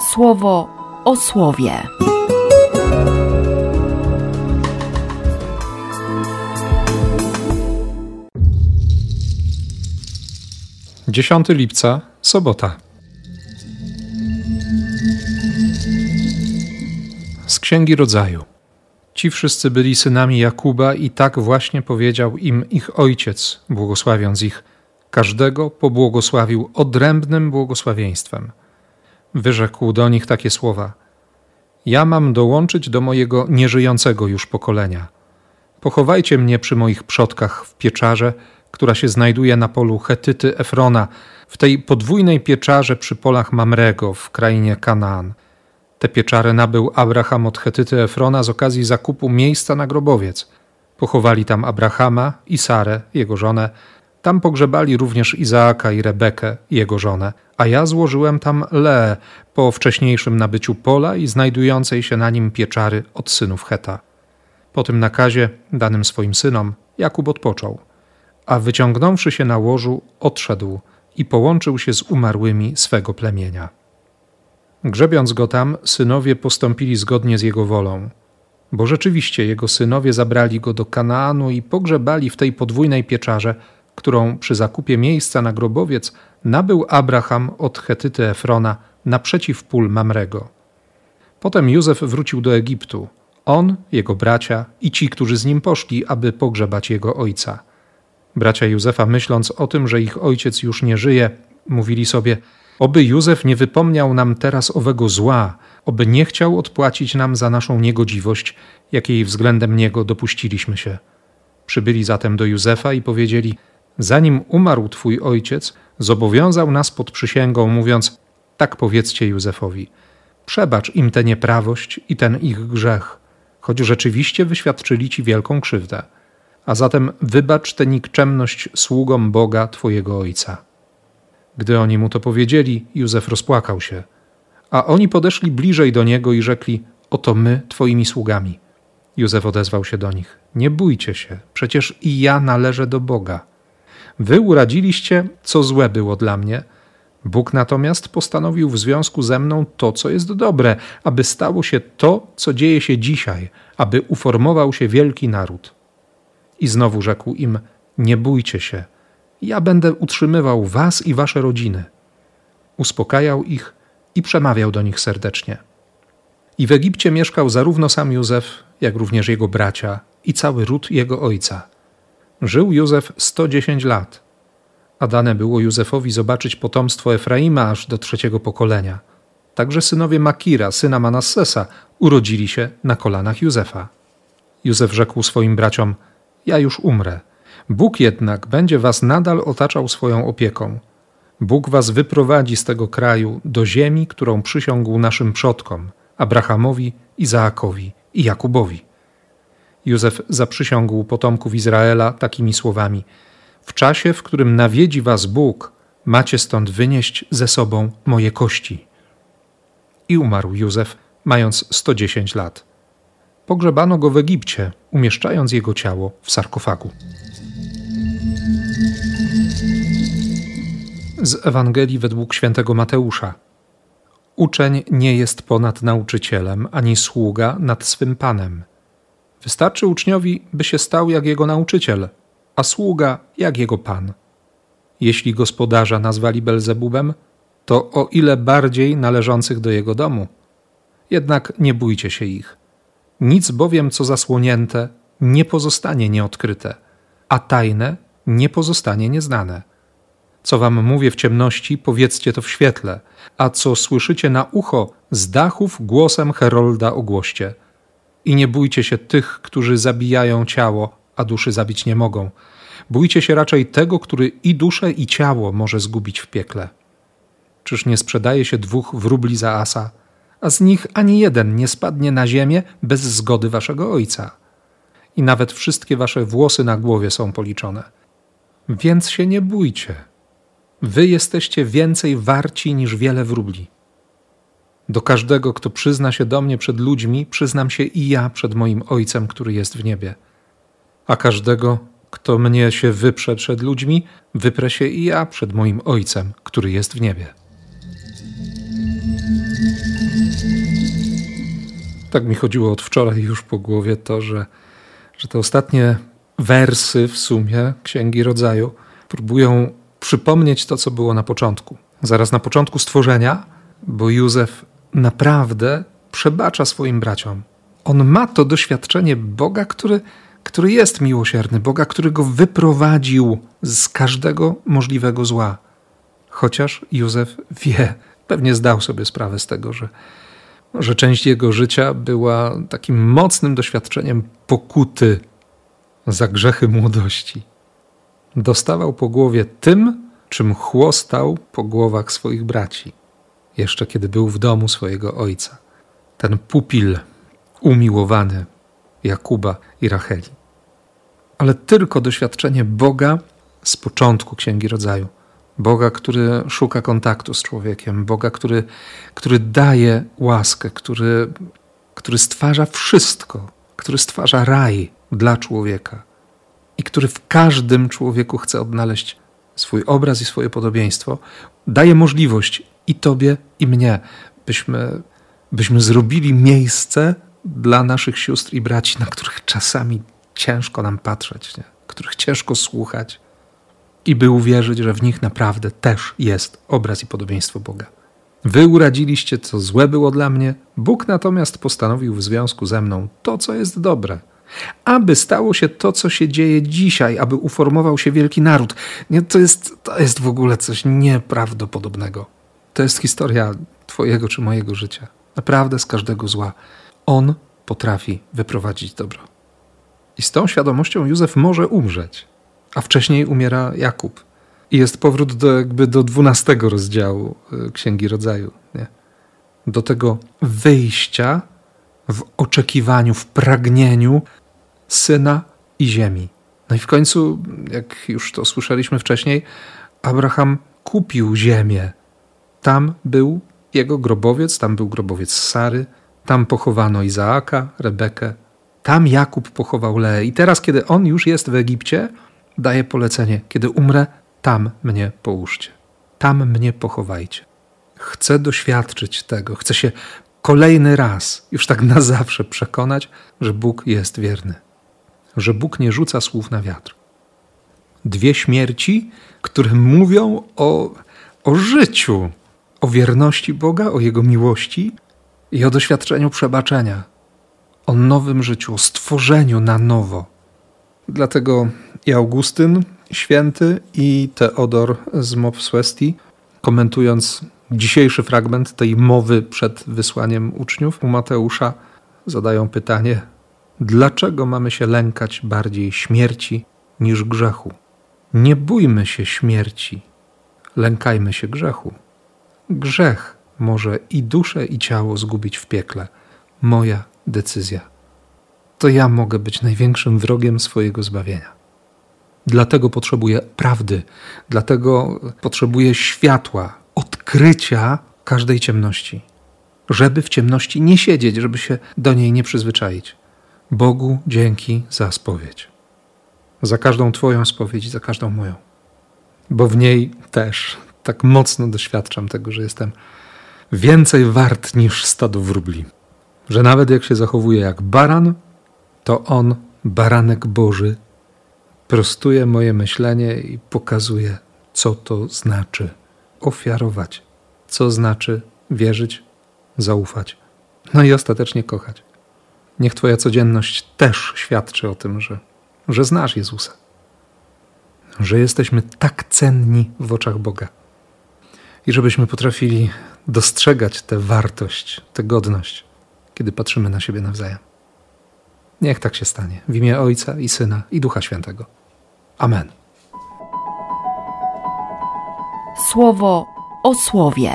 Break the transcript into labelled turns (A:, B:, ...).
A: słowo o słowie.
B: 10 lipca, sobota. Z Księgi Rodzaju. Ci wszyscy byli synami Jakuba i tak właśnie powiedział im ich ojciec, błogosławiąc ich. Każdego pobłogosławił odrębnym błogosławieństwem. Wyrzekł do nich takie słowa: Ja mam dołączyć do mojego nieżyjącego już pokolenia. Pochowajcie mnie przy moich przodkach w pieczarze, która się znajduje na polu Chetyty Efrona, w tej podwójnej pieczarze przy polach Mamrego w krainie Kanaan. Te pieczary nabył Abraham od Chetyty Efrona z okazji zakupu miejsca na grobowiec. Pochowali tam Abrahama i Sarę, jego żonę. Tam pogrzebali również Izaaka i Rebekę, jego żonę. A ja złożyłem tam Leę po wcześniejszym nabyciu pola i znajdującej się na nim pieczary od synów Heta. Po tym nakazie, danym swoim synom, Jakub odpoczął a wyciągnąwszy się na łożu, odszedł i połączył się z umarłymi swego plemienia. Grzebiąc go tam, synowie postąpili zgodnie z jego wolą, bo rzeczywiście jego synowie zabrali go do Kanaanu i pogrzebali w tej podwójnej pieczarze, którą przy zakupie miejsca na grobowiec nabył Abraham od Chetyty Efrona naprzeciw pól Mamrego. Potem Józef wrócił do Egiptu, on, jego bracia i ci, którzy z nim poszli, aby pogrzebać jego ojca – Bracia Józefa, myśląc o tym, że ich ojciec już nie żyje, mówili sobie: Oby Józef nie wypomniał nam teraz owego zła, oby nie chciał odpłacić nam za naszą niegodziwość, jakiej względem niego dopuściliśmy się. Przybyli zatem do Józefa i powiedzieli: Zanim umarł twój ojciec, zobowiązał nas pod przysięgą, mówiąc: Tak powiedzcie Józefowi: Przebacz im tę nieprawość i ten ich grzech, choć rzeczywiście wyświadczyli ci wielką krzywdę a zatem wybacz tę nikczemność sługom Boga Twojego Ojca. Gdy oni mu to powiedzieli, Józef rozpłakał się, a oni podeszli bliżej do niego i rzekli: Oto my, Twoimi sługami. Józef odezwał się do nich: Nie bójcie się, przecież i ja należę do Boga. Wy uradziliście, co złe było dla mnie. Bóg natomiast postanowił w związku ze mną to, co jest dobre, aby stało się to, co dzieje się dzisiaj, aby uformował się wielki naród. I znowu rzekł im: Nie bójcie się, ja będę utrzymywał was i wasze rodziny. Uspokajał ich i przemawiał do nich serdecznie. I w Egipcie mieszkał zarówno sam Józef, jak również jego bracia i cały ród jego ojca. Żył Józef 110 lat, a dane było Józefowi zobaczyć potomstwo Efraima aż do trzeciego pokolenia. Także synowie Makira, syna Manassesa, urodzili się na kolanach Józefa. Józef rzekł swoim braciom – ja już umrę. Bóg jednak będzie was nadal otaczał swoją opieką. Bóg was wyprowadzi z tego kraju do ziemi, którą przysiągł naszym przodkom Abrahamowi, Izaakowi i Jakubowi. Józef zaprzysiągł potomków Izraela takimi słowami: W czasie, w którym nawiedzi was Bóg, macie stąd wynieść ze sobą moje kości. I umarł Józef, mając 110 lat. Pogrzebano go w Egipcie, umieszczając jego ciało w sarkofagu. Z Ewangelii według świętego Mateusza. Uczeń nie jest ponad nauczycielem, ani sługa nad swym panem. Wystarczy uczniowi, by się stał jak jego nauczyciel, a sługa jak jego pan. Jeśli gospodarza nazwali Belzebubem, to o ile bardziej należących do jego domu. Jednak nie bójcie się ich nic bowiem, co zasłonięte, nie pozostanie nieodkryte, a tajne nie pozostanie nieznane. Co wam mówię w ciemności, powiedzcie to w świetle, a co słyszycie na ucho, z dachów głosem Herolda ogłoście. I nie bójcie się tych, którzy zabijają ciało, a duszy zabić nie mogą. Bójcie się raczej tego, który i duszę, i ciało może zgubić w piekle. Czyż nie sprzedaje się dwóch wróbli za asa? a z nich ani jeden nie spadnie na ziemię bez zgody waszego ojca. I nawet wszystkie wasze włosy na głowie są policzone. Więc się nie bójcie. Wy jesteście więcej warci niż wiele wróbli. Do każdego, kto przyzna się do mnie przed ludźmi, przyznam się i ja przed moim Ojcem, który jest w niebie. A każdego, kto mnie się wyprze przed ludźmi, wyprę się i ja przed moim Ojcem, który jest w niebie. Tak mi chodziło od wczoraj już po głowie to, że, że te ostatnie wersy w sumie Księgi Rodzaju próbują przypomnieć to, co było na początku. Zaraz na początku stworzenia, bo Józef naprawdę przebacza swoim braciom. On ma to doświadczenie Boga, który, który jest miłosierny, Boga, który go wyprowadził z każdego możliwego zła. Chociaż Józef wie, pewnie zdał sobie sprawę z tego, że, że część jego życia była takim mocnym doświadczeniem pokuty za grzechy młodości. Dostawał po głowie tym, czym chłostał po głowach swoich braci, jeszcze kiedy był w domu swojego ojca. Ten pupil umiłowany Jakuba i Racheli. Ale tylko doświadczenie Boga z początku Księgi Rodzaju. Boga, który szuka kontaktu z człowiekiem, Boga, który, który daje łaskę, który, który stwarza wszystko, który stwarza raj dla człowieka i który w każdym człowieku chce odnaleźć swój obraz i swoje podobieństwo, daje możliwość i tobie, i mnie, byśmy, byśmy zrobili miejsce dla naszych sióstr i braci, na których czasami ciężko nam patrzeć, nie? których ciężko słuchać, i by uwierzyć, że w nich naprawdę też jest obraz i podobieństwo Boga. Wy uradziliście, co złe było dla mnie, Bóg natomiast postanowił w związku ze mną to, co jest dobre. Aby stało się to, co się dzieje dzisiaj, aby uformował się wielki naród. Nie, to, jest, to jest w ogóle coś nieprawdopodobnego. To jest historia Twojego czy mojego życia. Naprawdę z każdego zła. On potrafi wyprowadzić dobro. I z tą świadomością Józef może umrzeć, a wcześniej umiera Jakub. I jest powrót do, jakby do dwunastego rozdziału y, Księgi Rodzaju. Nie? Do tego wyjścia w oczekiwaniu, w pragnieniu syna i ziemi. No i w końcu, jak już to słyszeliśmy wcześniej, Abraham kupił ziemię. Tam był jego grobowiec, tam był grobowiec Sary, tam pochowano Izaaka, Rebekę, tam Jakub pochował Leę. I teraz, kiedy on już jest w Egipcie, daje polecenie: kiedy umrę, tam mnie połóżcie, tam mnie pochowajcie. Chcę doświadczyć tego, chcę się kolejny raz, już tak na zawsze przekonać, że Bóg jest wierny, że Bóg nie rzuca słów na wiatr. Dwie śmierci, które mówią o, o życiu, o wierności Boga, o Jego miłości i o doświadczeniu przebaczenia, o nowym życiu, o stworzeniu na nowo. Dlatego i Augustyn święty i Teodor z Mopswesti, komentując dzisiejszy fragment tej mowy przed wysłaniem uczniów u Mateusza, zadają pytanie: dlaczego mamy się lękać bardziej śmierci niż grzechu? Nie bójmy się śmierci, lękajmy się grzechu. Grzech może i duszę, i ciało zgubić w piekle. Moja decyzja. To ja mogę być największym wrogiem swojego zbawienia. Dlatego potrzebuję prawdy, dlatego potrzebuję światła, odkrycia każdej ciemności, żeby w ciemności nie siedzieć, żeby się do niej nie przyzwyczaić. Bogu dzięki za spowiedź. Za każdą Twoją spowiedź, za każdą moją. Bo w niej też tak mocno doświadczam tego, że jestem więcej wart niż stado wróbli. Że nawet jak się zachowuje jak baran, to on, baranek Boży, prostuje moje myślenie i pokazuje, co to znaczy ofiarować, co znaczy wierzyć, zaufać, no i ostatecznie kochać. Niech Twoja codzienność też świadczy o tym, że, że znasz Jezusa, że jesteśmy tak cenni w oczach Boga i żebyśmy potrafili dostrzegać tę wartość, tę godność, kiedy patrzymy na siebie nawzajem. Niech tak się stanie. W imię Ojca i Syna i Ducha Świętego. Amen.
A: Słowo o słowie.